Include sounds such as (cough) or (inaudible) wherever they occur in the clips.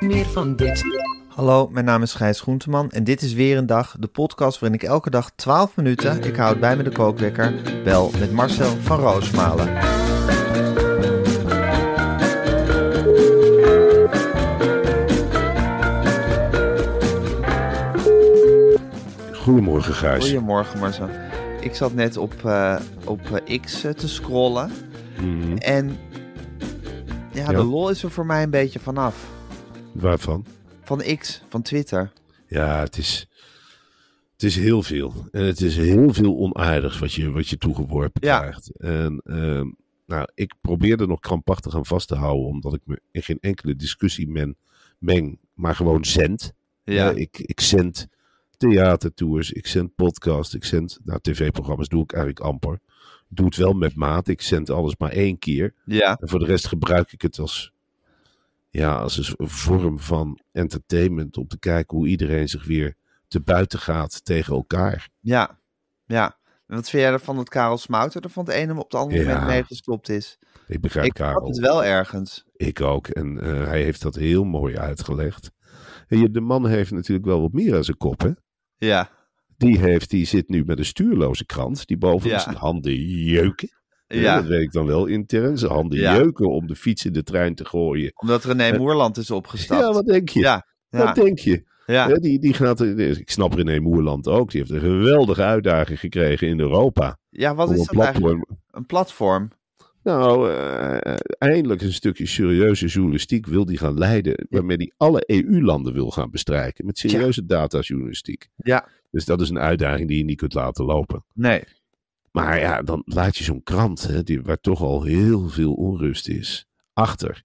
Meer van dit. Hallo, mijn naam is Gijs Groenteman en dit is weer een dag, de podcast waarin ik elke dag 12 minuten, ik houd bij me de kookwekker, bel met Marcel van Roosmalen. Goedemorgen, Gijs. Goedemorgen Marcel. Ik zat net op, eh, op eh, X eh, te scrollen Mhm. en ja, Ja. de lol is er voor mij een beetje vanaf. Waarvan? Van X, van Twitter. Ja, het is, het is heel veel. En het is heel veel onaardigs wat je, wat je toegeworpen Ja. krijgt. En ehm, nou, ik probeer er nog krampachtig aan vast te houden, omdat ik me in geen enkele discussie men, meng, maar gewoon zend. Ja. Ik, ik zend theatertours, ik zend podcast, ik zend, nou, tv-programma's doe ik eigenlijk amper. Ik doe het wel met maat, ik zend alles maar één keer. Ja, En voor de rest gebruik ik het als, ja, als een vorm van entertainment. Om te kijken hoe iedereen zich weer te buiten gaat tegen elkaar. ja, ja. En wat vind jij ervan dat Karel Smouter er van het ene op het andere Ja. moment mee gestopt is? Ik begrijp ik Karel. het wel ergens. Ik ook. En eh, hij heeft dat heel mooi uitgelegd. En je, de man heeft natuurlijk wel wat meer aan zijn kop, hè? Ja, Die, heeft, die zit nu met een stuurloze krant. Die boven Ja. zijn handen jeuken. Ja. ja. Dat weet ik dan wel intern. Zijn handen Ja. jeuken om de fiets in de trein te gooien. omdat René Moerland is opgestapt. Ja, wat denk je? ja, ja, Wat denk je? ja. Die, die gaat, ik snap René Moerland ook. Die heeft een geweldige uitdaging gekregen in Europa. Ja, wat is een dat eigenlijk? platform. Een platform. Nou, eh, eindelijk een stukje serieuze journalistiek wil die gaan leiden. Waarmee hij alle EU-landen wil gaan bestrijken. Met serieuze datajournalistiek. Ja, Dus dat is een uitdaging die je niet kunt laten lopen. nee. Maar ja, dan laat je zo'n krant, hè, die, waar toch al heel veel onrust is, achter.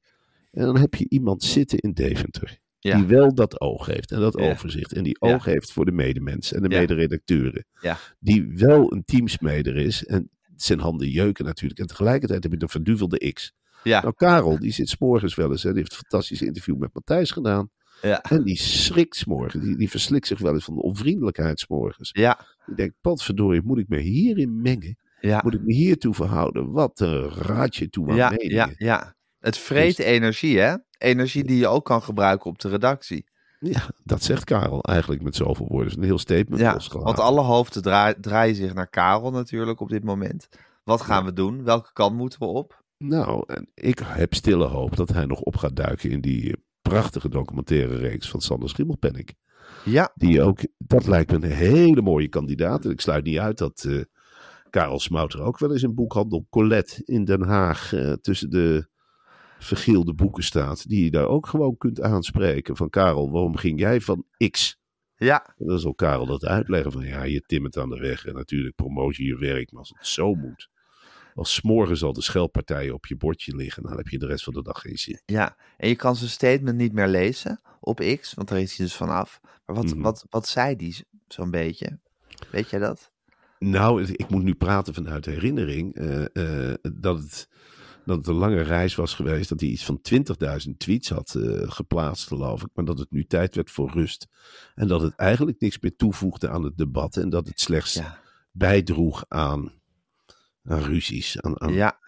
En dan heb je iemand zitten in Deventer. Ja. Die wel dat oog heeft en dat Ja. overzicht. En die Ja. oog heeft voor de medemens en de mederedacteuren. Ja. Die wel een teamsmeder is. En zijn handen jeuken natuurlijk. En tegelijkertijd heb je de verduvelde X. Ja, Nou, Karel, die zit s'morgens wel eens. Hè, die heeft een fantastisch interview met Matthijs gedaan. Ja, En die schrikt s'morgens. Die, die verslikt zich wel eens van de onvriendelijkheid s'morgens. ja, Die denkt, potverdorie, moet ik me hierin mengen? ja. Moet ik me hiertoe verhouden? Wat een raadje toe aan Ja, meningen. ja, ja. Het vreet Dus- energie, hè? Energie die je ook kan gebruiken op de redactie. Ja, dat zegt Karel eigenlijk met zoveel woorden. Het is een heel statement Ja, want alle hoofden draai- draaien zich naar Karel natuurlijk op dit moment. Wat gaan we doen? Welke kant moeten we op? Nou, en ik heb stille hoop dat hij nog op gaat duiken in die eh, prachtige documentaire reeks van Sander Schimmelpenninck. Ja, Die ook, dat lijkt me een hele mooie kandidaat. En ik sluit niet uit dat eh, Karel Smouter ook wel eens in boekhandel Colette in Den Haag eh, tussen de vergeelde boeken staat. Die je daar ook gewoon kunt aanspreken. Van Karel, waarom ging jij van X? ja, En dan zal Karel dat uitleggen van ja, je timmert aan de weg. En natuurlijk promoot je je werk, maar als het zo moet. Als 's morgens al de scheldpartijen op je bordje liggen, dan heb je de rest van de dag geen zin. ja. En je kan zijn statement niet meer lezen op X, want daar is hij dus vanaf. Maar wat, Mhm. wat, wat zei die zo'n beetje? Weet jij dat? Nou, ik moet nu praten vanuit herinnering eh, eh, dat, het, dat het een lange reis was geweest. Dat hij iets van 20.000 tweets had eh, geplaatst, geloof ik. Maar dat het nu tijd werd voor rust. En dat het eigenlijk niks meer toevoegde aan het debat. En dat het slechts Ja, bijdroeg aan, aan ruzies, aan, aan, ja,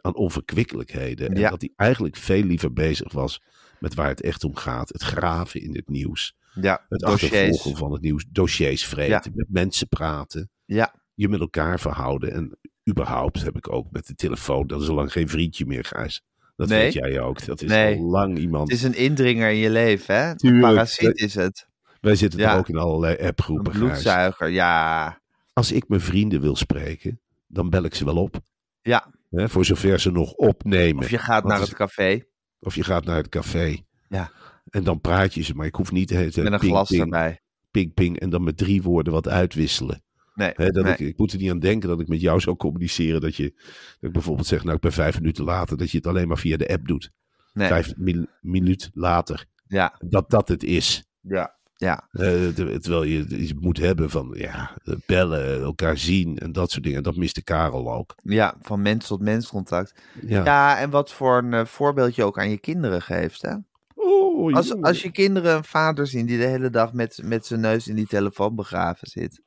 aan onverkwikkelijkheden. En Ja. dat hij eigenlijk veel liever bezig was met waar het echt om gaat. Het graven in het nieuws. ja. Het Dossiers. achtervolgen van het nieuws. Dossiers vreten. Met mensen praten Ja, je met elkaar verhouden. En überhaupt heb ik ook met de telefoon, dat is al lang geen vriendje meer, Gijs. Dat Nee. weet jij ook. Dat is Nee. al lang iemand. Het is een indringer in je leven, hè? Een parasiet is het. Wij zitten Ja. er ook in allerlei Een appgroepen, Gijs. bloedzuiger, ja. Als ik mijn vrienden wil spreken, dan bel ik ze wel op. Ja, Hè, voor zover ze nog opnemen. of je gaat Want naar het café Of je gaat naar het café. Ja. En dan praat je ze, maar ik hoef niet tijd met een ping, glas ping, erbij. ping, ping. En dan met drie woorden wat uitwisselen. Nee, Hè, dat nee. ik, ik moet er niet aan denken dat ik met jou zou communiceren. Dat, je, dat ik bijvoorbeeld zeg, nou ik ben vijf minuten later. Dat je het alleen maar via de app doet. nee. Vijf minuut later. Ja, Dat dat het is. ja, ja. Eh, ter- terwijl je iets moet hebben van ja, eh, bellen, elkaar zien en dat soort dingen. Dat miste Karel ook. Ja, van mens tot mens contact. Ja. Ja, en wat voor een eh, voorbeeld je ook aan je kinderen geeft, hè? Oh, Als, als je kinderen een vader zien die de hele dag met, met zijn neus in die telefoon begraven zit.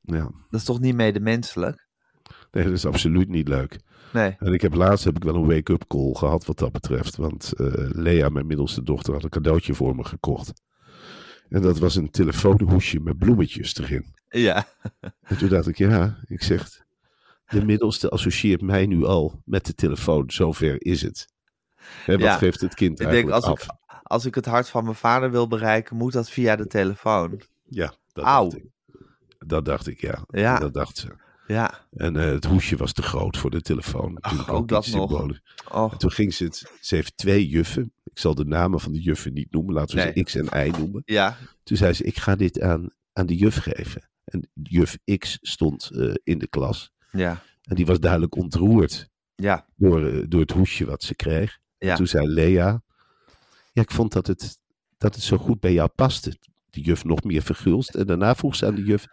ja. Dat is toch niet medemenselijk? Nee, dat is absoluut niet leuk. Nee. En ik heb laatst heb ik wel een wake-up call gehad wat dat betreft. Want eh, Lea, mijn middelste dochter, had een cadeautje voor me gekocht. En dat was een telefoonhoesje met bloemetjes erin. Ja. En toen dacht ik, ja, ik zeg, de middelste associeert mij nu al met de telefoon. Zover is het. Hè, wat Ja. geeft het kind Ik denk, als af? ik, als ik het hart van mijn vader wil bereiken, moet dat via de telefoon. Ja, dat Auw. dacht ik. Dat dacht ik, ja. Ja. Dat dacht ze. Ja. En eh, het hoesje was te groot voor de telefoon. Natuurlijk ook dat nog. Oh, En toen ging ze het. Ze heeft twee juffen. Ik zal de namen van de juffen niet noemen. Laten we Nee. ze X en Y noemen. ja. Toen zei ze: Ik ga dit aan, aan de juf geven. En juf X stond eh, in de klas. Ja. En die was duidelijk ontroerd Ja. door, eh, door het hoesje wat ze kreeg. Ja. En toen zei Lea: Ja, ik vond dat het, dat het zo goed bij jou paste. De juf nog meer vergulst. En daarna vroeg ze aan de juf: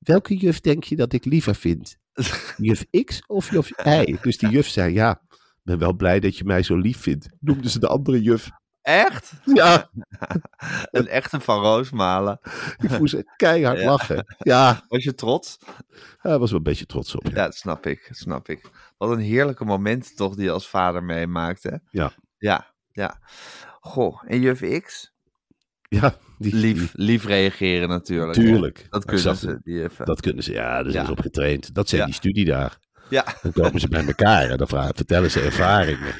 Welke juf denk je dat ik liever vind? (laughs) Juf X of juf Y? Dus die juf zei: Ja, ik ben wel blij dat je mij zo lief vindt. Noemde ze de andere juf. Echt? Ja, (laughs) Een echte Van Roosmalen. (laughs) ik moest keihard Ja. lachen. Ja, Was je trots? hij was wel een beetje trots op je. Ja, dat snap ik. dat snap ik. Wat een heerlijke moment toch die je als vader meemaakt, hè? Ja, Ja, ja. Goh, en juf X? (laughs) ja die, Lief, lief reageren natuurlijk. Tuurlijk. Dat ik kunnen ze, die juffen. Dat kunnen ze, ja, daar zijn Ja. ze op getraind. Dat zijn Ja. die studiedagen. Ja, Dan komen ze bij elkaar en dan vragen, vertellen ze ervaringen.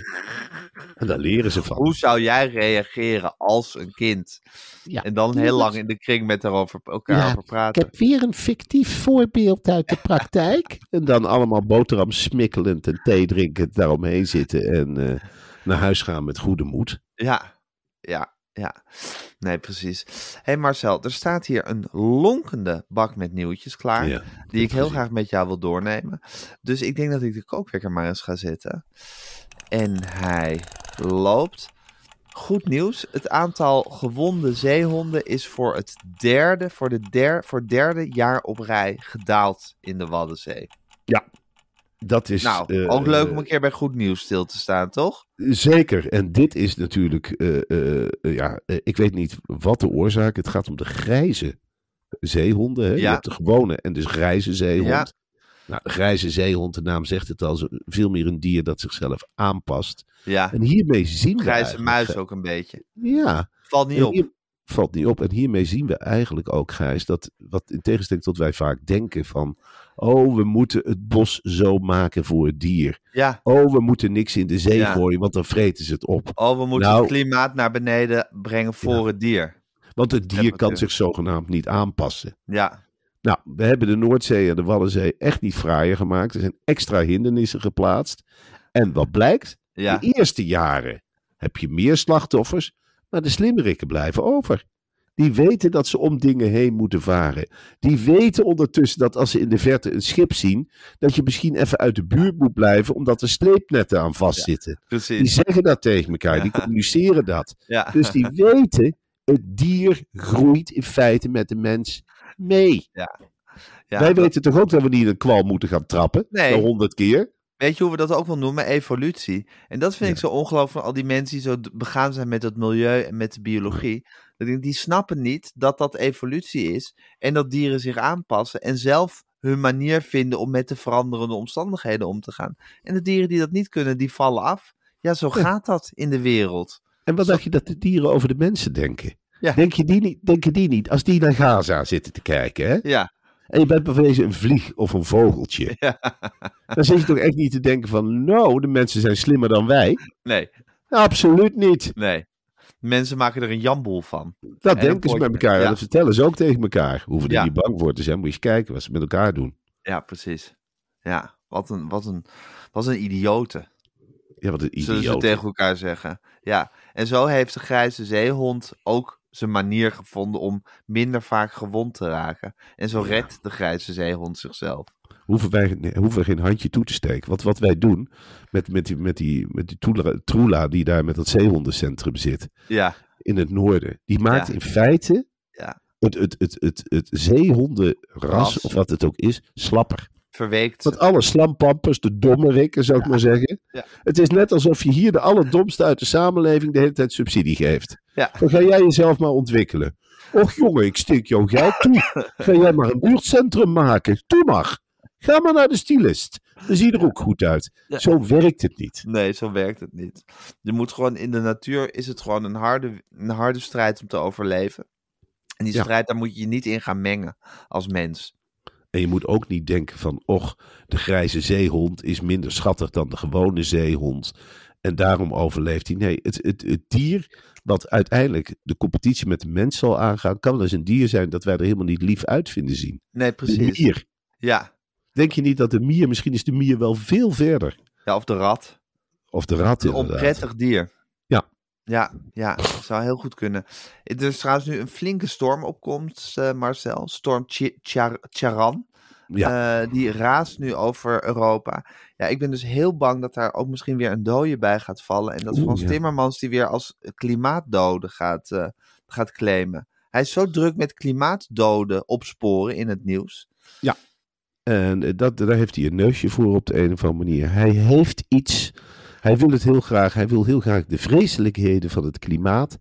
En daar leren ze van. hoe zou jij reageren als een kind? Ja. En dan heel lang in de kring met daarover, elkaar Ja, over Ik praten. heb weer een fictief voorbeeld uit de praktijk. (laughs) en dan allemaal boterham smikkelend en thee drinkend daaromheen zitten en eh, naar huis gaan met goede moed. Ja, ja, ja. Nee, precies. Hé hey Marcel, er staat hier een lonkende bak met nieuwtjes klaar. Ja, die ik heel graag met jou wil doornemen. Dus ik denk dat ik de kookwekker maar eens ga zetten. En hij loopt. Goed nieuws. Het aantal gewonde zeehonden is voor het derde, voor de der, voor derde jaar op rij gedaald in de Waddenzee. Dat is nou, eh, ook leuk om een keer bij goed nieuws stil te staan, toch? Zeker, en dit is natuurlijk, eh, eh, eh, ja, eh, ik weet niet wat de oorzaak. Het gaat om de grijze zeehonden. Hè? Je hebt de gewone en de grijze zeehond. Ja. Nou, de grijze zeehond, de naam zegt het al, veel meer een dier dat zichzelf aanpast. Ja, En hiermee zien we grijze muis ook een beetje. Ja, Valt niet en op. hier- valt niet op. En hiermee zien we eigenlijk ook, Gijs, dat wat in tegenstelling tot wij vaak denken van, oh, we moeten het bos zo maken voor het dier. Ja, Oh, we moeten niks in de zee Ja. gooien, want dan vreten ze het op. oh, we moeten Nou- het klimaat naar beneden brengen voor het dier. Want het dier kan zich zogenaamd niet aanpassen. Ja, Nou, we hebben de Noordzee en de Waddenzee echt niet fraaier gemaakt. Er zijn extra hindernissen geplaatst. En wat blijkt? ja, De eerste jaren heb je meer slachtoffers, maar de slimmerikken blijven over. Die weten dat ze om dingen heen moeten varen. Die weten ondertussen dat als ze in de verte een schip zien, dat je misschien even uit de buurt moet blijven, omdat er sleepnetten aan vastzitten. Die zeggen dat tegen elkaar, die communiceren dat. Ja. Dus die weten, het dier groeit in feite met de mens mee. Ja, Wij dat- weten toch ook dat we niet in een kwal moeten gaan trappen? Nee. Wel honderd keer. Weet je hoe we dat ook wel noemen? Evolutie. En dat vind ik zo ongelooflijk van al die mensen die zo begaan zijn met het milieu en met de biologie. Dat ik denk, die snappen niet dat dat evolutie is en dat dieren zich aanpassen en zelf hun manier vinden om met de veranderende omstandigheden om te gaan. En de dieren die dat niet kunnen, die vallen af. Ja, zo gaat dat in de wereld. En wat dacht je dat de dieren over de mensen denken? Ja. Denk je die niet, denken die niet, als die naar Gaza zitten te kijken, hè? Ja, En je bent bewezen een vlieg of een vogeltje. (laughs) Dan zit je toch echt niet te denken van, nou, de mensen zijn slimmer dan wij. Nee, Absoluut niet. nee. Mensen maken er een jamboel van. Dat En denken ze met elkaar. En dat vertellen ze ook tegen elkaar. Hoeven er Ja. niet bang voor te zijn. Moet je eens kijken wat ze met elkaar doen. Ja, precies. Ja, wat een, wat een, wat een idiote. Ja, wat een Zullen ze tegen elkaar zeggen. Ja, en zo heeft de grijze zeehond ook zijn manier gevonden om minder vaak gewond te raken. En zo redt de grijze zeehond zichzelf. Hoeven wij nee, hoeven we geen handje toe te steken. Want wat wij doen met, met die, met die, met die Troela, Troela die daar met dat zeehondencentrum zit. Ja, in het noorden. Die maakt Ja. in feite Ja. het, het, het, het, het zeehondenras, Ras. of wat het ook is, slapper. Verweekt. Want alle slampampers, de dommerikken zou ik maar zeggen. Ja. Het is net alsof je hier de allerdomste uit de samenleving de hele tijd subsidie geeft. Ja. Dan ga jij jezelf maar ontwikkelen. Och jongen, ik steek jouw geld toe. (laughs) Ga jij maar een buurtcentrum maken. Doe maar. Ga maar naar de stylist. Dan zie je er ook goed uit. Ja. Zo werkt het niet. Nee, zo werkt het niet. Je moet gewoon in de natuur is het gewoon een harde, een harde strijd om te overleven. En die Ja. strijd, daar moet je je niet in gaan mengen als mens. En je moet ook niet denken van, och, de grijze zeehond is minder schattig dan de gewone zeehond. En daarom overleeft hij. Nee, het, het, het dier wat uiteindelijk de competitie met de mens zal aangaan, kan wel eens een dier zijn dat wij er helemaal niet lief uit vinden zien. Nee, De precies. mier. Ja. Denk je niet dat de mier, misschien is de mier wel veel verder. ja, of de rat. Of de rat Een onprettig dier. Ja. Ja, ja, zou heel goed kunnen. Er is trouwens nu een flinke stormopkomst, eh Marcel. Storm Char- Charan. Ja. Eh, die raast nu over Europa. Ja, ik ben dus heel bang dat daar ook misschien weer een dode bij gaat vallen. En dat Oeh, Frans ja. Timmermans die weer als klimaatdode gaat, eh, gaat claimen. Hij is zo druk met klimaatdoden opsporen in het nieuws. En eh, dat, daar heeft hij een neusje voor op de een of andere manier. Hij heeft iets. Hij wil het heel graag. Hij wil heel graag de vreselijkheden van het klimaat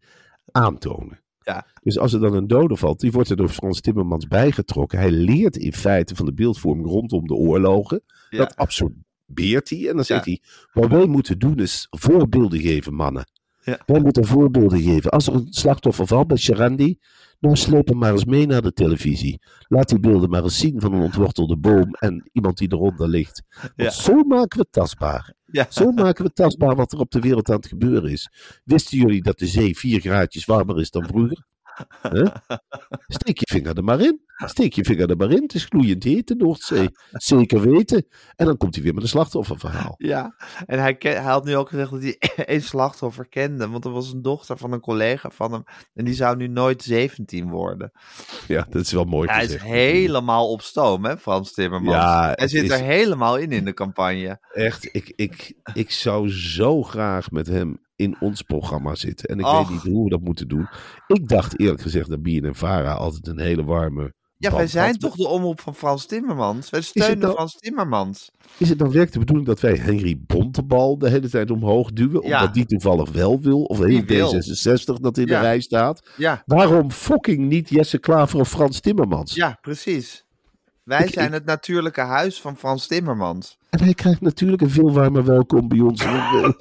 aantonen. Ja. Dus als er dan een dode valt, die wordt er door Frans Timmermans bijgetrokken. Hij leert in feite van de beeldvorming rondom de oorlogen. Ja. Dat absorbeert hij. En dan zegt Ja. hij: Wat wij moeten doen is voorbeelden geven, mannen. Ja. Wij moeten voorbeelden geven. Als er een slachtoffer valt bij Charandi, nou sleep hem maar eens mee naar de televisie. Laat die beelden maar eens zien van een ontwortelde boom en iemand die eronder ligt. Want Ja. zo maken we het tastbaar. Ja. Zo maken we tastbaar wat er op de wereld aan het gebeuren is. Wisten jullie dat de zee vier graadjes warmer is dan vroeger? Huh? Steek je vinger er maar in. Steek je vinger er maar in. Het is gloeiend heet, de Noordzee. Zeker weten. En dan komt hij weer met een slachtofferverhaal. Ja, en hij, hij had nu ook gezegd dat hij (laughs) één slachtoffer kende. Want er was een dochter van een collega van hem. En die zou nu nooit 17 worden. Ja, dat is wel mooi Hij is helemaal op stoom, hè, Frans Timmermans. Ja, hij zit is- er helemaal in in de campagne. Echt, ik, ik, ik zou zo graag met hem in ons programma zitten. En ik Och. weet niet hoe we dat moeten doen. Ik dacht eerlijk gezegd dat Bien en Vara altijd een hele warme. Ja, wij zijn toch de omroep van Frans Timmermans? Wij steunen nou- Frans Timmermans. Is het dan werkelijk de bedoeling dat wij Henry Bontebal de hele tijd omhoog duwen? Ja. Omdat die toevallig wel wil? Of heeft wil. D66 dat in Ja. de rij staat? Ja, Waarom fucking niet Jesse Klaver of Frans Timmermans? ja, precies. Wij Ik- zijn het natuurlijke huis van Frans Timmermans. En hij krijgt natuurlijk een veel warmer welkom bij ons. We,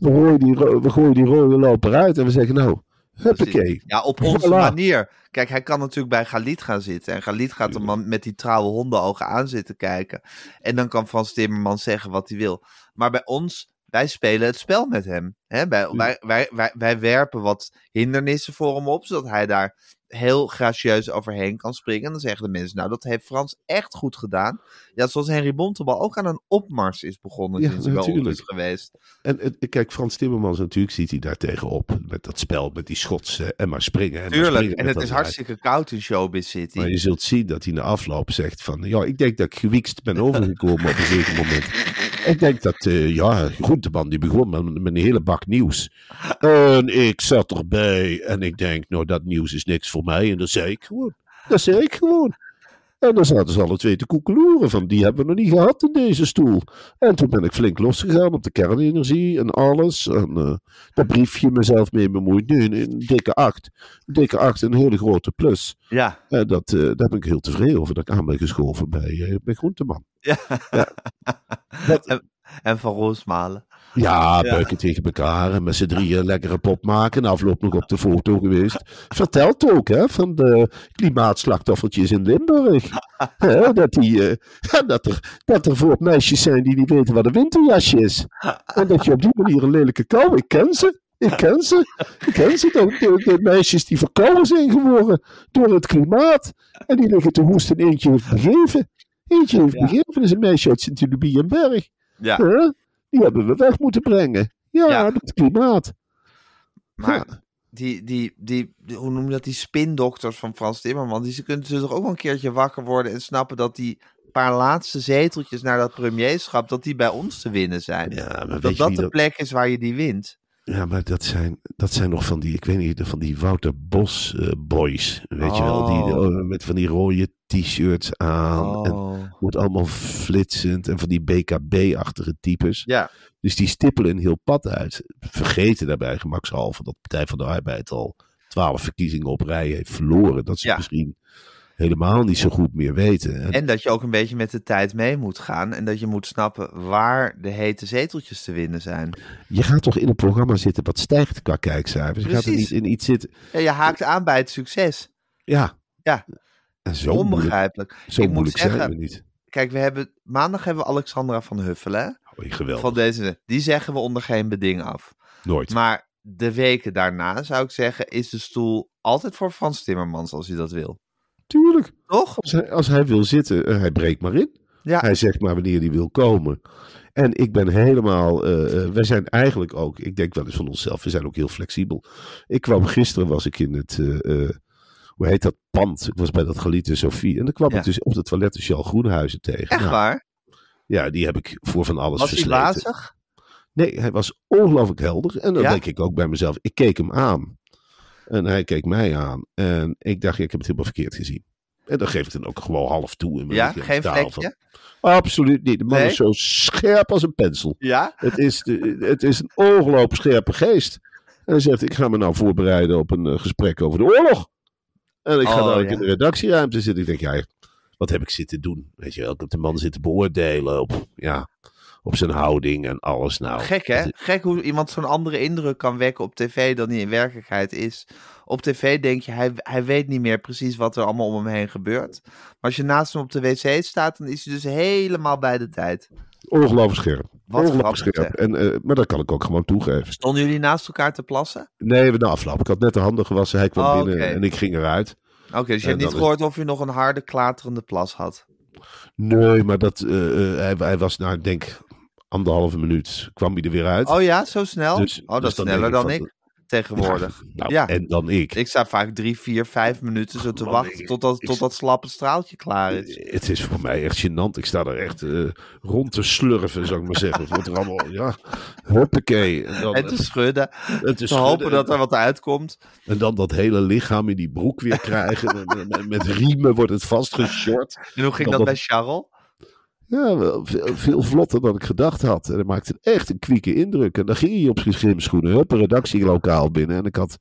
we, gooien die, we gooien die rode loper uit en we zeggen nou, huppakee. Ja, op onze Voilà. manier. Kijk, hij kan natuurlijk bij Galit gaan zitten. En Galit gaat hem met die trouwe hondenogen aan zitten kijken. En dan kan Frans Timmermans zeggen wat hij wil. Maar bij ons, wij spelen het spel met hem. Hè? Wij, wij, wij werpen wat hindernissen voor hem op, zodat hij daar heel gracieus overheen kan springen. En dan zeggen de mensen, nou, dat heeft Frans echt goed gedaan. Ja, zoals Henry Bontebal ook aan een opmars is begonnen Ja, sinds natuurlijk. is geweest. En kijk, Frans Timmermans natuurlijk ziet hij daar tegenop. Met dat spel, met die schotsen en maar springen. En maar Tuurlijk, springen en het is hartstikke koud in Showbiz City. Maar je zult zien dat hij na afloop zegt van... Ja, ik denk dat ik gewiekst ben overgekomen op een zeker moment. (laughs) Ik denk dat, eh ja, Groenteman die begon met, met een hele bak nieuws. En ik zat erbij en ik denk, nou dat nieuws is niks voor mij. En dat zei ik gewoon. Dat zei ik gewoon. En dan zaten ze alle twee te koekeloeren van, die hebben we nog niet gehad in deze stoel. En toen ben ik flink losgegaan op de kernenergie en alles. En eh, dat briefje mezelf mee bemoeid. Nu een, een dikke acht. Een dikke acht, een hele grote plus. Ja, Ja, dat, eh, daar ben ik heel tevreden over dat ik aan ben geschoven bij, eh, bij Groenteman. Ja. (laughs) Dat- en, van Roosmalen. Ja, buiken tegen elkaar en met z'n drieën lekkere pop maken. En afloop nog op de foto geweest. Vertelt ook hè, van de klimaatslachtoffertjes in Limburg. (laughs) Hè, dat, die, eh, (laughs) dat, er, dat er voor meisjes zijn die niet weten wat een winterjasje is. En dat je op die manier een lelijke kou. Ik ken ze. Ik ken ze. Ik ken ze. De, de, de meisjes die verkouden zijn geworden door het klimaat. En die liggen te hoesten. Eentje heeft begeven. Eentje heeft begeven. Dat is een meisje uit Sint-Lubienberg. Ja. Die hebben we weg moeten brengen. Ja, Ja. het klimaat. Maar Ja. die, die, die, die- hoe noem je dat, die spindokters van Frans Timmerman, die ze kunnen ze toch ook wel een keertje wakker worden en snappen dat die paar laatste zeteltjes naar dat premierschap, dat die bij ons te winnen zijn. Ja, dat dat de dat- plek is waar je die wint. Ja, maar dat zijn, dat zijn nog van die, ik weet niet, van die Wouter Bos eh, boys. Weet je wel, die Oh. oh, met van die rode t-shirts aan. En Oh. wordt allemaal flitsend en van die BKB-achtige types. Ja, Dus die stippelen een heel pad uit. Vergeten daarbij gemakshalve dat Partij van de Arbeid al twaalf verkiezingen op rij heeft verloren. Dat ze Ja. misschien helemaal niet zo goed meer weten. En, dat je ook een beetje met de tijd mee moet gaan en dat je moet snappen waar de hete zeteltjes te winnen zijn. je gaat toch in een programma zitten wat stijgt qua kijkcijfers. Je gaat er Precies. niet in iets zitten. Ja, je haakt aan bij het succes. Ja. Ja, En zo moeilijk, onbegrijpelijk. zo Ik moet moeilijk zijn zeggen, we niet. Kijk, we hebben, maandag hebben we Alexandra van Huffelen. Oh, geweldig. Van deze, die zeggen we onder geen beding af. Nooit. Maar de weken daarna zou ik zeggen, is de stoel altijd voor Frans Timmermans als hij dat wil. Tuurlijk. Toch? Als hij, als hij wil zitten, eh, hij breekt maar in. Ja. Hij zegt maar wanneer hij wil komen. En ik ben helemaal, eh, wij zijn eigenlijk ook, ik denk wel eens van onszelf, we zijn ook heel flexibel. Ik kwam gisteren, was ik in het, hoe heet dat pand? Ik was bij dat Galiete Sofie. En dan kwam Ja. ik dus op het toilet de Charles Groenhuizen tegen. Echt Nou, waar? Ja, die heb ik voor van alles Was hij? Nee, hij was ongelooflijk helder. En dan Ja? denk ik ook bij mezelf, ik keek hem aan. En hij keek mij aan. En ik dacht, ik heb het helemaal verkeerd gezien. En dan geef ik dan ook gewoon half toe. In mijn Ja, geen taal vlekje? Absoluut niet. De man Nee? is zo scherp als een pensel. Ja? Het is, de, het is een ongelooflijk scherpe geest. En hij zegt, ik ga me nou voorbereiden op een eh, gesprek over de oorlog. En ik ga Oh, ja. in de redactieruimte zitten. Ik denk, ja, wat heb ik zitten doen? Weet je wel, ik heb de man zitten beoordelen op, ja, op zijn houding en alles. Nou, Gek hè? Gek hoe iemand zo'n andere indruk kan wekken op tv dan die in werkelijkheid is. Op tv denk je, hij, hij weet niet meer precies wat er allemaal om hem heen gebeurt. Maar als je naast hem op de wc staat, dan is hij dus helemaal bij de tijd. Ongelooflijk scherp. Wat Ongelooflijk scherp. En, eh, maar dat kan ik ook gewoon toegeven. Stonden jullie naast elkaar te plassen? Nee, na afloop. Ik had net de handen gewassen. Hij kwam Oh, binnen en ik ging eruit. Oké, dus je En hebt niet is- gehoord of je nog een harde, klaterende plas had. Nee, maar dat, eh, eh, hij, hij was na, ik denk, anderhalve minuut kwam hij er weer uit. Oh ja, zo snel? Dus- oh, dat dus is dan sneller dan ik tegenwoordig. (laughs) Nou, ja. en dan ik. Ik sta vaak drie, vier, vijf minuten zo te Man, wachten ik- tot, dat, ik- tot dat slappe straaltje klaar is. Het is voor mij echt gênant. Ik sta er echt eh, rond te slurven, zou ik maar zeggen. Het wordt er allemaal, ja, huppakee. En dan, En te schudden, het is te hopen schudden. dat er wat uitkomt. En dan dat hele lichaam in die broek weer krijgen. (laughs) met, riemen wordt het vastgeshort. En hoe ging Dan dat bij dat- Charles? Ja, veel, veel (laughs) vlotter dan ik gedacht had. En dat maakte echt een kwieke indruk. En dan ging hij op zijn grimschoenen, hup, een redactielokaal binnen. En ik had,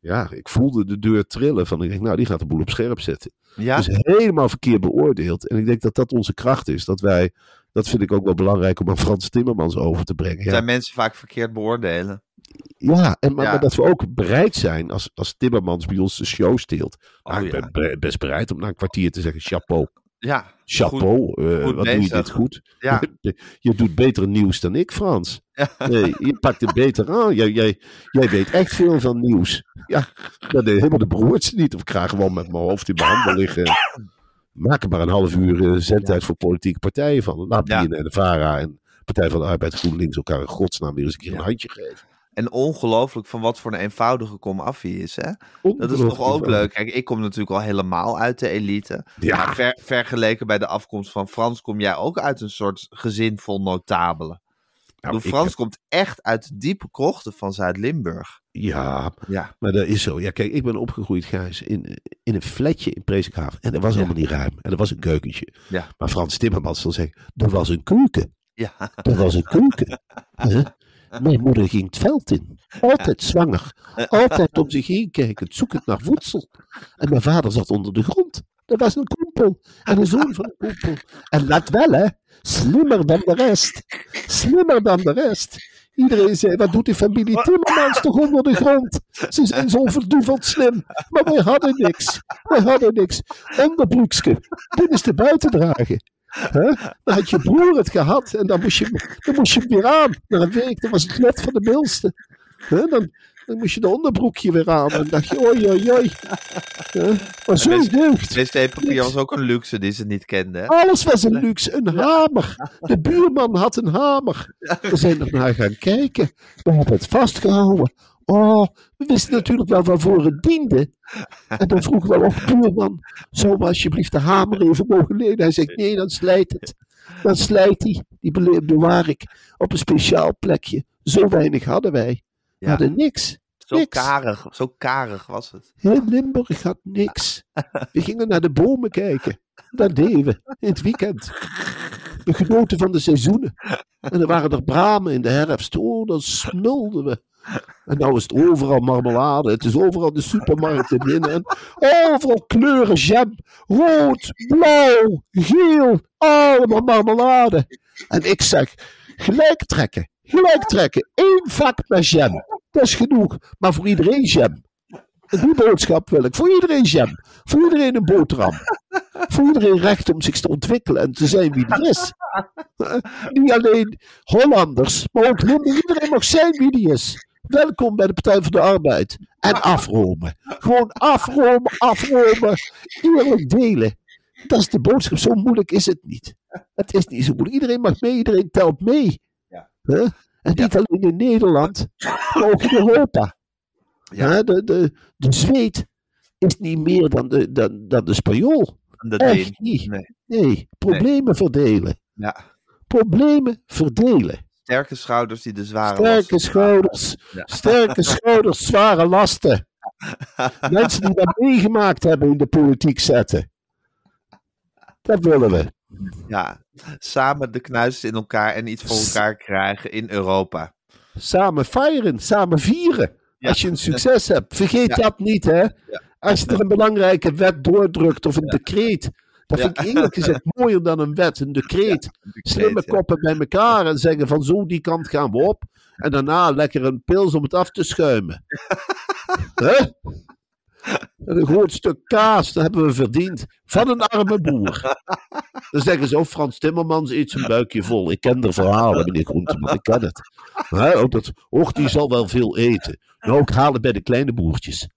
ja, ik voelde de deur trillen. Van, ik denk, nou, die gaat de boel op scherp zetten. Ja, Dus helemaal verkeerd beoordeeld. En ik denk dat dat onze kracht is. Dat wij, dat vind ik ook wel belangrijk om aan Frans Timmermans over te brengen. Ja, zijn mensen vaak verkeerd beoordelen. ja, en, maar, Ja. maar dat we ook bereid zijn als, als Timmermans bij ons de show steelt. Oh, Nou, ik ja. ben be- best bereid om na een kwartier te zeggen, chapeau. Ja, Chapeau, eh, goed wat doe je dit goed. Ja. (laughs) Je doet beter nieuws dan ik, Frans. Nee, je pakt het beter aan. Jij, jij, jij weet echt veel van nieuws. Ja, dat deed helemaal de broertje niet. Of ik ga gewoon met mijn hoofd in mijn handen liggen. Maak er maar een half uur eh, zendtijd voor politieke partijen van. Laat Ja. BNN en de VARA en Partij van de Arbeid GroenLinks elkaar in godsnaam weer eens een keer een handje geven. En ongelooflijk van wat voor een eenvoudige komafie is, hè? Dat is toch ook leuk. Kijk, ik kom natuurlijk al helemaal uit de elite. Ja. Maar ver- vergeleken bij de afkomst van Frans kom jij ook uit een soort gezin vol notabelen. Nou, Frans heb- komt echt uit de diepe krochten van Zuid-Limburg. Ja, Ja. maar dat is zo. Ja, kijk, ik ben opgegroeid, Gijs, in, in een flatje in Presikhaven. En dat was Ja. helemaal niet ruim. En er was een keukentje. Ja. Maar Frans Timmermans zal zeggen, er was een keuken. Ja. Er was een keuken. (laughs) (laughs) Mijn moeder ging het veld in. Altijd zwanger. Altijd om zich heen kijken, zoekend naar voedsel. En mijn vader zat onder de grond. Dat was een koepel. En een zoon van een koepel. En let wel, hè. Slimmer dan de rest. Slimmer dan de rest. Iedereen zei, wat doet die familie Timmermans toch onder de grond? Ze zijn zo verduveld slim. Maar wij hadden niks. Wij hadden niks. Onderbroekske, binnenste buiten dragen. Dan had je broer het gehad en dan moest je, dan moest je hem weer aan. Na een week, dat was het net van de milste. Dan, dan moest je de onderbroekje weer aan. En dan dacht je, oei, oei, oei. Maar zo deugd. wc-papier was ook een luxe die ze niet kenden. Alles was een luxe. Een hamer. De buurman had een hamer. We zijn er naar gaan kijken. We hebben het vastgehouden. Oh, we wisten natuurlijk wel waarvoor het diende. En dan vroegen we of buurman, zou we alsjeblieft de hamer even mogen lenen? Hij zegt, nee, dan slijt het. Dan slijt hij. Die bele- bewaar ik op een speciaal plekje. Zo weinig hadden wij. We Ja. hadden niks. Zo niks. karig, zo karig was het. Heel Limburg had niks. We gingen naar de bomen kijken. Dat deden we in het weekend. We genoten van de seizoenen. En er waren er bramen in de herfst. Oh, dan smulden we. En nou is het overal marmelade. Het is overal de supermarkten binnen. En overal kleuren jam. Rood, blauw, geel. Allemaal marmelade. En ik zeg, gelijk trekken. Gelijk trekken. Eén vak met jam. Dat is genoeg. Maar voor iedereen jam. Die boodschap wil ik. Voor iedereen jam. Voor iedereen een boterham. Voor iedereen recht om zich te ontwikkelen en te zijn wie hij is. Eh, Niet alleen Hollanders, maar ook. Iedereen mag zijn wie hij is. Welkom bij de Partij voor de Arbeid. En afromen. Gewoon afromen, afromen. Eerlijk delen. Dat is de boodschap. Zo moeilijk is het niet. Het is niet zo moeilijk. Iedereen mag mee, iedereen telt mee. Ja. En niet alleen in Nederland, maar ook in Europa. Ja. De, de, de zweet is niet meer dan de, dan, dan de spanjool. Dat Echt niet. Nee. Nee, problemen verdelen. Ja. Problemen verdelen. Sterke schouders die de zware Sterke lasten schouders, Ja. sterke (laughs) schouders, zware lasten. Mensen die dat meegemaakt hebben in de politiek zetten. Dat willen we. Ja, samen de knuis in elkaar en iets voor elkaar krijgen in Europa. Samen firen, samen vieren. Ja. Als je een succes hebt. Vergeet Ja. dat niet, hè? Als je er een belangrijke wet doordrukt of een decreet. Dat vind ik eerlijk gezegd mooier dan een wet, een decreet. Slimme koppen bij elkaar en zeggen van zo die kant gaan we op. En daarna lekker een pils om het af te schuimen. (laughs) Hè? En een groot stuk kaas, dat hebben we verdiend. Van een arme boer. Dan zeggen ze, oh Frans Timmermans eet zijn buikje vol. Ik ken de verhalen, meneer Groenteman, ik ken het. Hè, ook dat, och, die zal wel veel eten. Nou, ik haal het bij de kleine broertjes.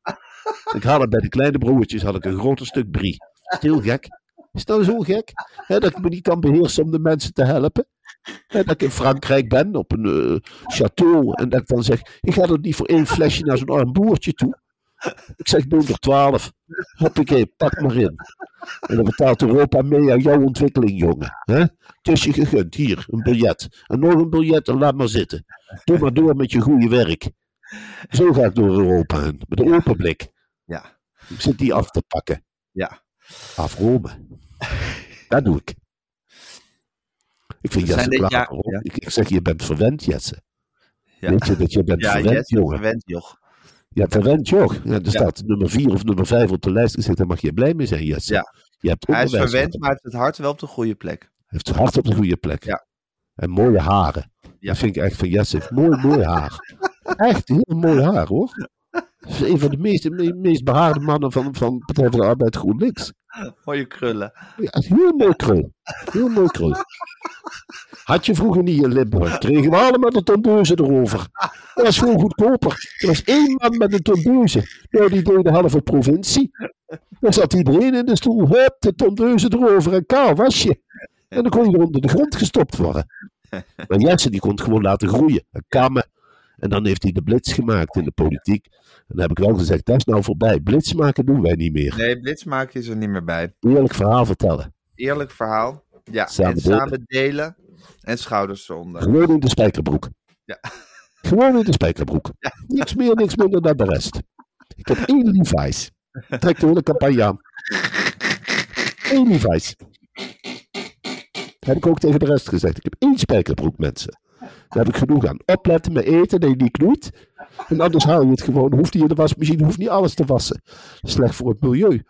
Ik haal het bij de kleine broertjes, had ik een groter stuk brie. Heel gek? Is nou zo gek? Dat ik me niet kan beheersen om de mensen te helpen? Dat ik in Frankrijk ben, op een eh, château, en dat ik dan zeg, ik ga er niet voor één flesje naar zo'n arm boertje toe. Ik zeg, doe er twaalf. Hoppakee, pak maar in. En dan betaalt Europa mee aan jouw ontwikkeling, jongen. Het is je gegund. Hier, een biljet. En nog een biljet en laat maar zitten. Doe maar door met je goede werk. Zo ga ik door Europa heen. Met een open blik. Ja, Ik zit die af te pakken. ja. Afromen. Dat doe ik. Ik vind Jesse klaar. ja. Ik, ik zeg, je bent verwend, Jesse. Ja, Weet je dat je bent ja verwend, jongen? verwend, joh. Ja, verwend, joh. Ja, er staat nummer 4 of nummer 5 op de lijst gezet. Daar mag je blij mee zijn, Jesse. Ja. Je hebt Hij is verwend, gehad. maar heeft het hart wel op de goede plek. heeft het hart op de goede plek. Ja. En mooie haren. Ja. Dat vind ik echt van Jesse. Mooi, mooi haar. (laughs) Echt heel mooi haar, hoor. Is een van de meest, me- meest behaarde mannen van, van Partij voor de Arbeid GroenLinks. Mooie krullen. Ja, heel mooi krul. Heel mooi krul. Had je vroeger niet in Limburg, kregen we allemaal de tondeuzen erover. Dat was gewoon goedkoper. Er was één man met een tondeuze. Nou, die deed de halve provincie. Dan zat iedereen in de stoel. Hup, de tondeuzen erover en kaal was je. En dan kon je er onder de grond gestopt worden. Maar Jesse die kon het gewoon laten groeien. En kammen. En dan heeft hij de blitz gemaakt in de politiek. En dan heb ik wel gezegd, dat is nou voorbij. Blitz maken doen wij niet meer. Nee, blitsmaken is er niet meer bij. Eerlijk verhaal vertellen. Eerlijk verhaal. Ja, Samen en delen. samen delen. En schouders eronder. Gewoon in de spijkerbroek. Ja. (laughs) Gewoon in de spijkerbroek. Niks meer, niks minder dan de rest. Ik heb één Levi's. Trek de hele campagne aan. Eén Levi's. Dat heb ik ook tegen de rest gezegd. Ik heb één spijkerbroek, mensen. Daar heb ik genoeg aan. Opletten met eten, dat je niet. En anders haal je het gewoon. Hoeft niet in de wasmachine, hoeft niet alles te wassen. Slecht voor het milieu.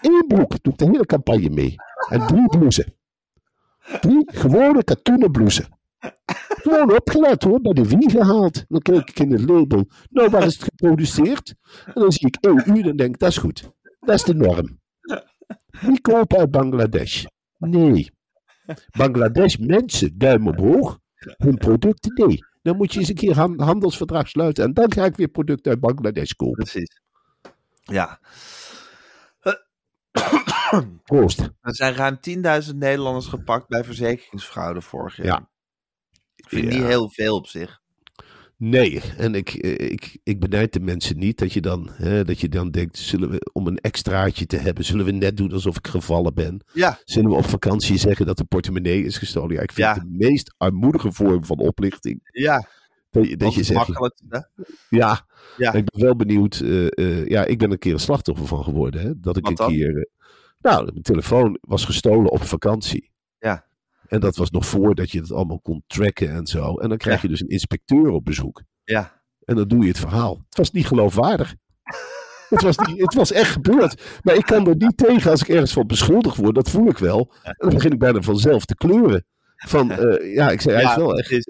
Eén broek, doe ik de hele campagne mee. En drie blouses. Drie gewone katoenen blouses. Gewoon opgelet hoor, bij de wie gehaald. Dan kijk ik in het label. Nou, waar is het geproduceerd? En dan zie ik EU, dan denk ik, dat is goed. Dat is de norm. Wie kopen uit Bangladesh? Nee. Bangladesh mensen, duim omhoog. Hun producten, nee. Dan moet je eens een keer een handelsverdrag sluiten. En dan ga ik weer producten uit Bangladesh kopen. Precies. Ja. Proost. Er zijn ruim 10.000 Nederlanders gepakt bij verzekeringsfraude vorig jaar. Ja. Ik vind Ja. niet heel veel op zich. Nee, en ik, eh, ik, ik benijd de mensen niet dat je, dan, hè, dat je dan denkt, zullen we om een extraatje te hebben, zullen we net doen alsof ik gevallen ben? Ja. Zullen we op vakantie zeggen dat de portemonnee is gestolen? Ja, ik vind Ja. het de meest armoedige vorm van oplichting. Ja. Dat je, dat Dat je zegt, ja, Ja. ik ben wel benieuwd. eh, eh, ja, ik ben een keer een slachtoffer van geworden. Hè, dat ik Wat een dan? keer, nou, mijn telefoon was gestolen op vakantie. En dat was nog voordat je het allemaal kon tracken en zo. En dan krijg je dus een inspecteur op bezoek. Ja. En dan doe je het verhaal. Het was niet geloofwaardig. (laughs) het, was niet, het was echt gebeurd. Maar ik kan er niet tegen als ik ergens van beschuldigd word. Dat voel ik wel. En dan begin ik bijna vanzelf te kleuren. Van, eh, ja, ik zei, hij Ja, is wel echt... is-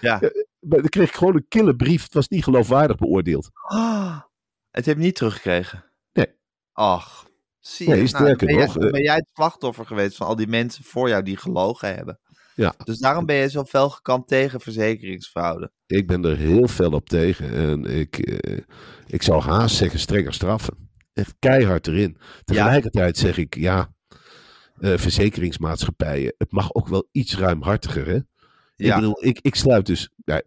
ja. Maar dan kreeg ik gewoon een kille brief. Het was niet geloofwaardig beoordeeld. Ah, het heb je niet teruggekregen? Nee. Ach, zie je. Nee, Nou, ben, jij, nog, ben jij het slachtoffer geweest van al die mensen voor jou die gelogen hebben? Ja. Dus daarom ben je zo fel gekant tegen verzekeringsfraude. Ik ben er heel fel op tegen. En ik, eh, ik zou haast zeggen strenger straffen. Echt keihard erin. Tegelijkertijd zeg ik, ja, eh, verzekeringsmaatschappijen, het mag ook wel iets ruimhartiger, hè? Ik Ja. bedoel, ik, ik sluit dus, ja,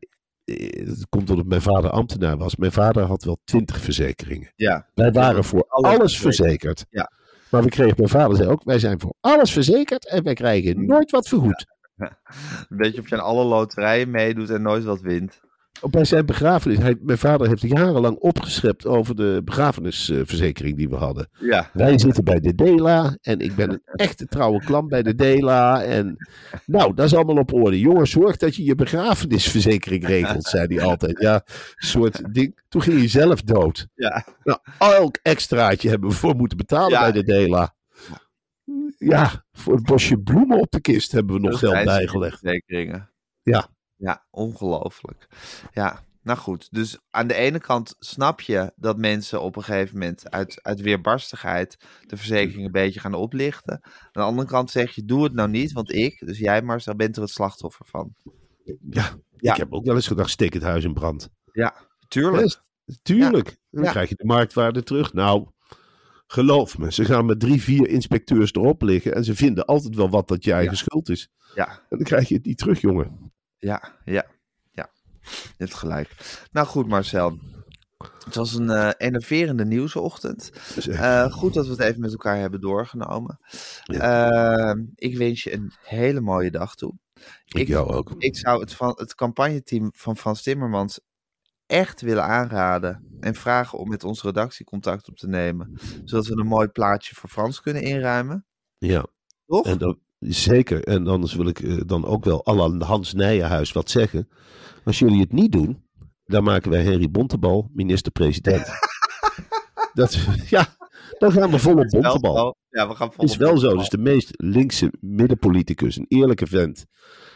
het komt omdat mijn vader ambtenaar was. Mijn vader had wel twintig verzekeringen. Ja. Wij waren voor Alles verzekerd. Ja. Maar we kregen, mijn vader zei ook, wij zijn voor alles verzekerd en wij krijgen nooit wat vergoed. (laughs) Een beetje of je aan alle loterijen meedoet en nooit wat wint. Bij zijn begrafenis, hij, mijn vader heeft jarenlang opgeschept over de begrafenisverzekering die we hadden. Ja. Wij zitten bij de Dela en ik ben een (laughs) echte trouwe klant bij de Dela. En nou, dat is allemaal op orde. Jongen, zorg dat je je begrafenisverzekering regelt, zei hij altijd. Ja, soort ding. Toen ging hij zelf dood. Ja. Nou, elk extraatje hebben we voor moeten betalen Ja. bij de Dela. Ja, voor het bosje bloemen op de kist hebben we nog geld bijgelegd. Verzekeringen. Ja. Ja, ongelooflijk. Ja, nou goed. Dus aan de ene kant snap je dat mensen op een gegeven moment uit, uit weerbarstigheid de verzekering een beetje gaan oplichten. Aan de andere kant zeg je, doe het nou niet, want ik, dus jij Marcel, bent er het slachtoffer van. Ja, Ja. ik heb ook wel eens gedacht, steek het huis in brand. Ja, tuurlijk. Tuurlijk. Dan Ja. krijg je de marktwaarde terug. Nou, geloof me, ze gaan met drie, vier inspecteurs erop liggen en ze vinden altijd wel wat dat je eigen schuld is. Ja, En dan krijg je het niet terug, jongen. Ja, ja, ja. Je hebt gelijk. Nou goed, Marcel. Het was een eh enerverende nieuwsochtend. Eh, goed dat we het even met elkaar hebben doorgenomen. Eh, ik wens je een hele mooie dag toe. ik jou ook. Ik zou het, van, het campagneteam van Frans Timmermans echt willen aanraden en vragen om met onze redactie contact op te nemen, zodat we een mooi plaatje voor Frans kunnen inruimen. Ja, Toch? en dan, zeker. En anders wil ik eh, dan ook wel la Hans Nijenhuis wat zeggen. Als jullie het niet doen, dan maken wij Henry Bontebal minister-president. (laughs) Dat, ja, dan gaan we vol op Bontebal. Ja, we gaan is wel zo. Dus de meest linkse middenpoliticus, een eerlijke vent.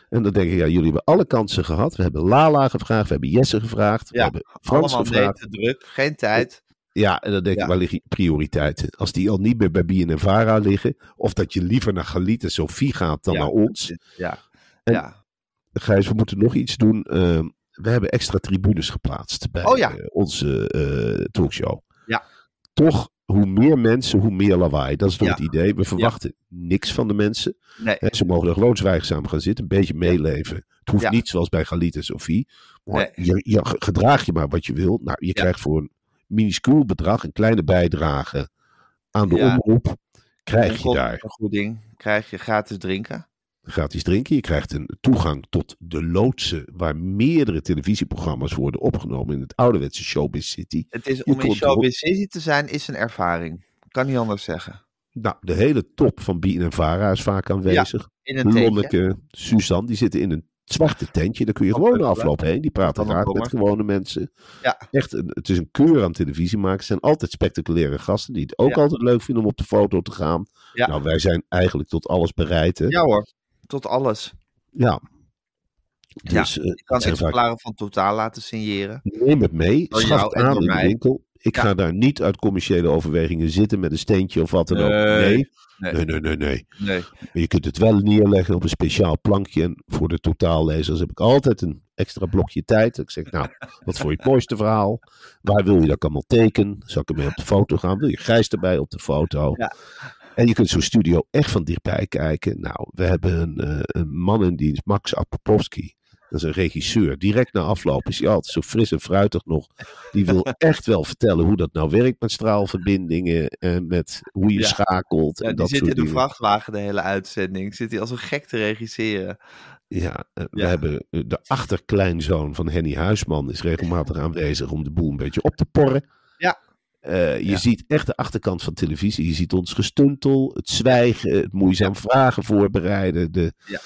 En dan denk ik, ja, jullie hebben alle kansen gehad. We hebben Lala gevraagd, we hebben Jesse gevraagd, we hebben Frans allemaal nee gevraagd. te druk, geen tijd. Ja, en dan denk ik, waar liggen prioriteiten? Als die al niet meer bij Bien en Vara liggen, of dat je liever naar Galit en Sophie gaat dan naar ons. Ja, En- ja. Gijs, we moeten nog iets doen. Ehm, we hebben extra tribunes geplaatst bij Oh ja. eh, onze eh, talkshow. Ja. Toch, hoe meer mensen, hoe meer lawaai. Dat is toch Ja. het idee. We verwachten niks van de mensen. Nee. Ze mogen er gewoon zwijgzaam gaan zitten, een beetje meeleven. Het hoeft niet zoals bij Galit en Sophie. Maar Nee. je, je gedraag je maar wat je wil. Nou, je krijgt voor een minuscuul bedrag, een kleine bijdrage aan de Ja. omroep, krijg je daar Vergoeding krijg je gratis drinken. gratis drinken. Je krijgt een toegang tot de loodsen waar meerdere televisieprogramma's worden opgenomen in het ouderwetse Showbiz City. Het is Je om in. Showbiz City te zijn, is een ervaring. Kan niet anders zeggen. Nou, de hele top van Bien en Vara is vaak aanwezig. In een. Lonneke, Suzanne, die zitten in een zwarte tentje. Daar kun je gewoon afloop heen. Die praten graag met gewone mensen. Ja. Echt, een, het is een keur aan televisie maken. Het zijn altijd spectaculaire gasten die het ook Ja. altijd leuk vinden om op de foto te gaan. Ja. Nou, wij zijn eigenlijk tot alles bereid. Hè? Ja hoor, tot alles. Ja. Ja, Dus, eh, je kan zijn vaak exemplaren van totaal laten signeren. Neem het mee, en aan in de winkel. Ik Ja. ga daar niet uit commerciële overwegingen zitten met een steentje of wat dan ook. Nee. Nee, Nee. nee, nee, nee. Maar je kunt het wel neerleggen op een speciaal plankje. En voor de totaallezers heb ik altijd een extra blokje tijd. Ik zeg, nou, wat voor je het mooiste verhaal? Waar wil je dat allemaal teken? Zal ik ermee op de foto gaan? Wil je Gijs erbij op de foto? Ja. En je kunt zo'n studio echt van dichtbij kijken. Nou, we hebben een, eh, een man in dienst, Max Apopowski. Dat is een regisseur. Direct na afloop is hij altijd zo fris en fruitig nog. Die wil (laughs) echt wel vertellen hoe dat nou werkt met straalverbindingen. En met hoe je Ja. schakelt. Ja, en die dat zit soort in de vrachtwagen de hele uitzending. Zit hij als een gek te regisseren. Ja, eh, we Ja. hebben eh, de achterkleinzoon van Henny Huisman is regelmatig aanwezig om de boel een beetje op te porren. Ja. Eh, je Ja. ziet echt de achterkant van televisie. Je ziet ons gestuntel, het zwijgen, het moeizaam vragen voorbereiden, de, Ja.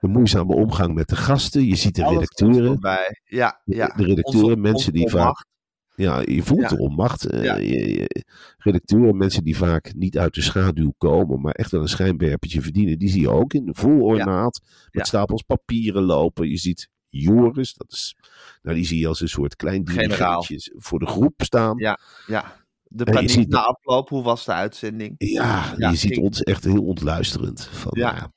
De moeizame omgang met de gasten. Je ziet de Alles redacteuren. Ja, de, ja. de redacteuren, Onze- mensen die vaak ja, je voelt Ja. de onmacht. Eh, Ja. redacteuren, mensen die vaak niet uit de schaduw komen, maar echt wel een schijnwerpertje verdienen. Die zie je ook in de vol ornaat. Met stapels papieren lopen. Je ziet Joris, dat is, nou, die zie je als een soort klein dirigentje voor de groep staan. Ja. Ja. De paniek ziet na afloop. Hoe was de uitzending? Ja, je ziet ons echt heel ontluisterend. Van, Ja.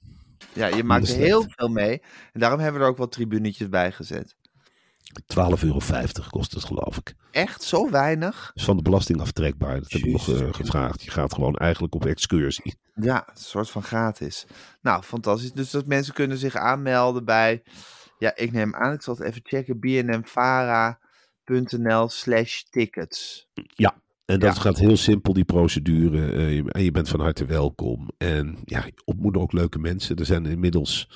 Ja, je maakt er heel veel mee. En daarom hebben we er ook wat tribunetjes bij gezet. 12,50 euro kost het, geloof ik. Echt zo weinig? is van de belasting aftrekbaar. Dat heb ik nog eh, gevraagd. Je gaat gewoon eigenlijk op excursie. Ja, een soort van gratis. Nou, fantastisch. Dus dat mensen kunnen zich aanmelden bij... Ja, ik neem aan, ik zal het even checken. bnmvara.nl slash tickets. En dat Ja. gaat heel simpel, die procedure. eh, je- en je bent van harte welkom. En ja, ontmoet ook leuke mensen. Er zijn inmiddels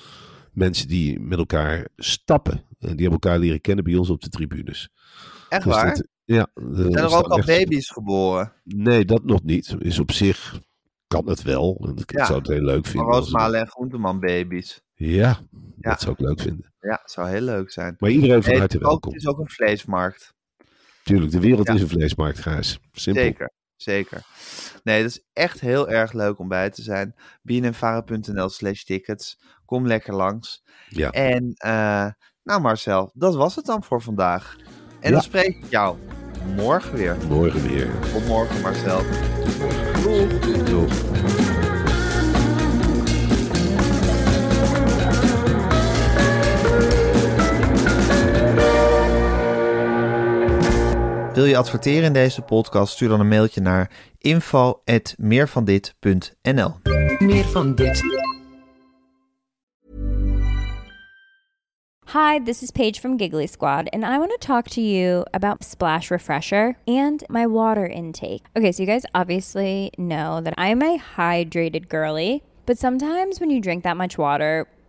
mensen die met elkaar stappen. En die hebben elkaar leren kennen bij ons op de tribunes. Echt Dus waar? dat- ja. Zijn er ook al baby's geboren? Nee, dat nog niet. Is op zich, kan het wel. En ik Ja. zou het heel leuk vinden. Roosmalen en Groenteman baby's. Ja, Ja. dat zou ik leuk vinden. Ja, zou heel leuk zijn. Maar iedereen van harte welkom. het is ook een vleesmarkt. Tuurlijk, de wereld Ja. is een vleesmarkt, Gijs. Simpel. Zeker, zeker. Nee, dat is echt heel erg leuk om bij te zijn. bnnvara.nl slash tickets. Kom lekker langs. Ja. En eh, nou Marcel, dat was het dan voor vandaag. En Ja. dan spreek ik jou morgen weer. Morgen weer. Tot morgen Marcel. Doeg. Wil je adverteren in deze podcast? Stuur dan een mailtje naar info.meervandit.nl Meer van dit. Hi, this is Paige from Giggly Squad, and I want to talk to you about Splash Refresher and my water intake. Okay, so you guys obviously know that I'm a hydrated girly, but sometimes when you drink that much water,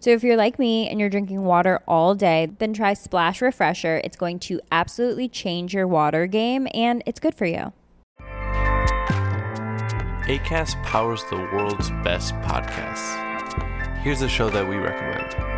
So if you're like me and you're drinking water all day, then try Splash Refresher. It's going to absolutely change your water game and it's good for you. ACAST powers the world's best podcasts. Here's a show that we recommend.